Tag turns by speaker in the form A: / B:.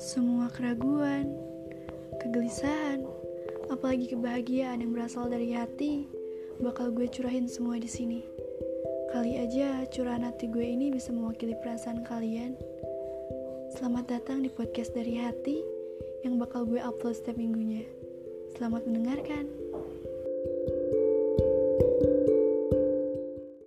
A: Semua keraguan, kegelisahan, apalagi kebahagiaan yang berasal dari hati, bakal gue curahin semua di sini. Kali aja curahan hati gue ini bisa mewakili perasaan kalian. Selamat datang di podcast dari hati yang bakal gue upload setiap minggunya. Selamat mendengarkan.